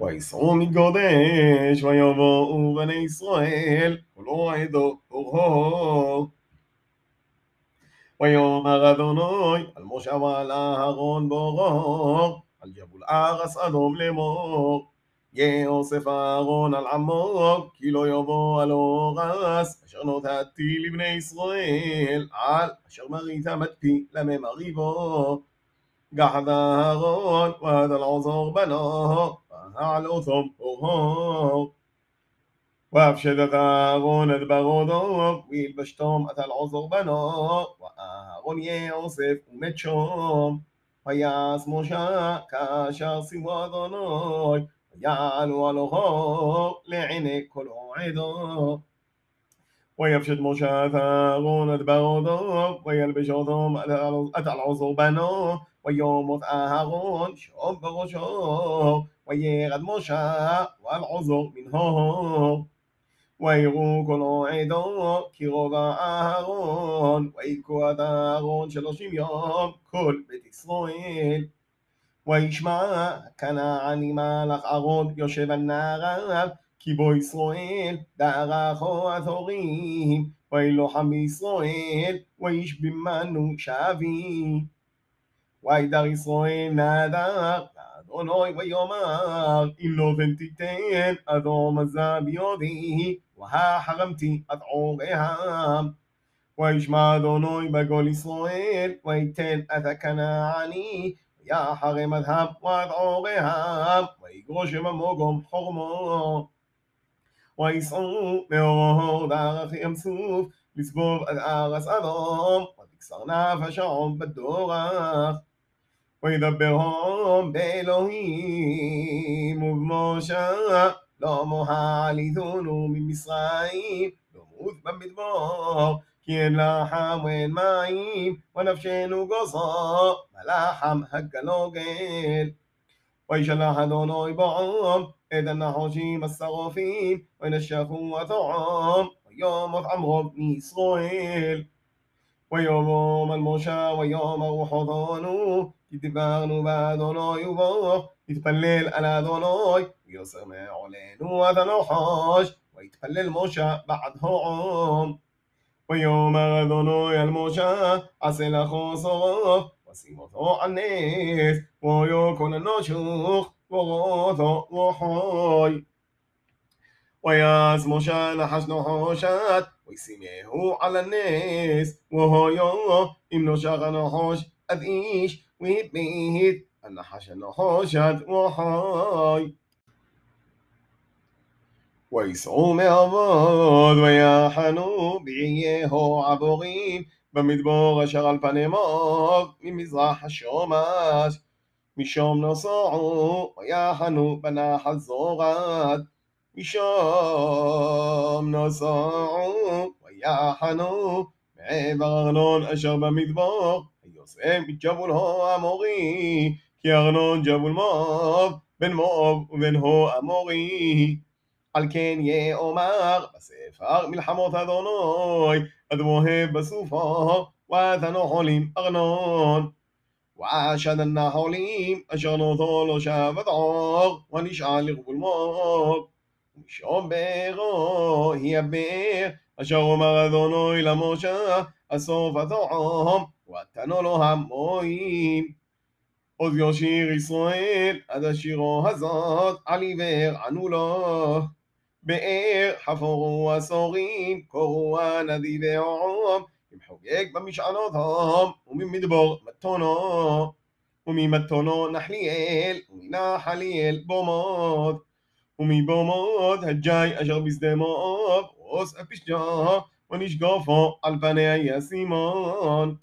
ויסעו מקודש ויבואו בני ישראל ולא עדו אורו ויאמר אדוני על משה ועל אהרון באורור על ג'בול ארס אדום לאמור יאוסף אהרון על עמו כי לא יבוא על אורס אשר נותתי לבני ישראל על אשר מרית מדפי לממריבו قحذاها هغون وهذا العصر بلاه وهو وأفشد هغون ثاغون اذبغوذوق ويلبشتم أتى العصر بنو وآهغون يوسف ومتشوم فياس موشا كاشا سوى ذنوي ويعل ولغو لعيني كل عيدو ويفشد موشا ثاغون اذبغوذوق ويلبشتم أتى العصر بنو ויומות אהרון שום בראשו וירד משה ואלעזר מנהו ויראו כל עדו כי רובע אהרון ויכו את אהרון שלושים יום כל בית ישראל. וישמע כנעני מלאך אהרון יושב על נעריו כי בו ישראל דרכו התורים וילוחם בישראל וישבימנו שבי וידר ישראל נדר אדוני ויאמר אם לא פן תיתן אדום הזה ביודי והחרמתי את עוריהם וישמע אדוני בגול ישראל ויתן את הכנעני ויחרם אדם ואת עוריהם ויגרוש ממוגום חורמו ויסעו מאור דרך ים סוף לסבוב עד ארץ אדום ותקסר נפשם בדורך וידברם באלוהים ובמשה לא מוהליתונו ממצרים לא מות במדבר כי אין לחם ואין מים ונפשנו גוזר מלחם הגלוגל וישלח אדוני בעם את הנחושים השרופים ונשכו התועם ויומות עמרו מישראל ويوم الموشى ويوم وحضانو يتبانو بادونو يبو يتبلل على دوناي ويسمع لين وذن حاش ويتبلل موشى بعده عام ويوم غدنا الموشى عسل خصوه وسيمته عنيس الناس النشوخ وغوثو وحاي. وياس موشى نحش نحوشات וחוי ויעש משה נחש נחושת וישימהו על הנס והיו אם נושך הנחוש עד איש והדבית הנחש הנחושת וחי ויסעו מעבוד ויחנו בעייהו עבורים במדבור אשר על פני מוב ממזרח השומש משום נסעו ויחנו בנחל זורד משום נסעו ויחנו מעבר ארנון אשר במדבור ויוסף מג'בול הו אמורי כי ארנון ג'בול מוב בן מוב ובן הו אמורי על כן יאמר בספר מלחמות אדוני אדמוהב בסופו ואת הנחולים ארנון ועשד הנחולים אשר נותו לא שבת עור ונשאל לרבול היא הבאר אשר אומר אדוני למשה אסוף התועם ותנו לו המוים עוז יושיר ישראל עד השירו הזאת על עיוור ענו לו באר חפורו עשורים קורו הנדיבי עום אם חוגג במשענותם וממדבור מתונו וממתונו נחליאל ומנחליאל בומות ומבומות הג'י אשר בשדה מואב ועוש הפשגה ונשגופו על פני היסימון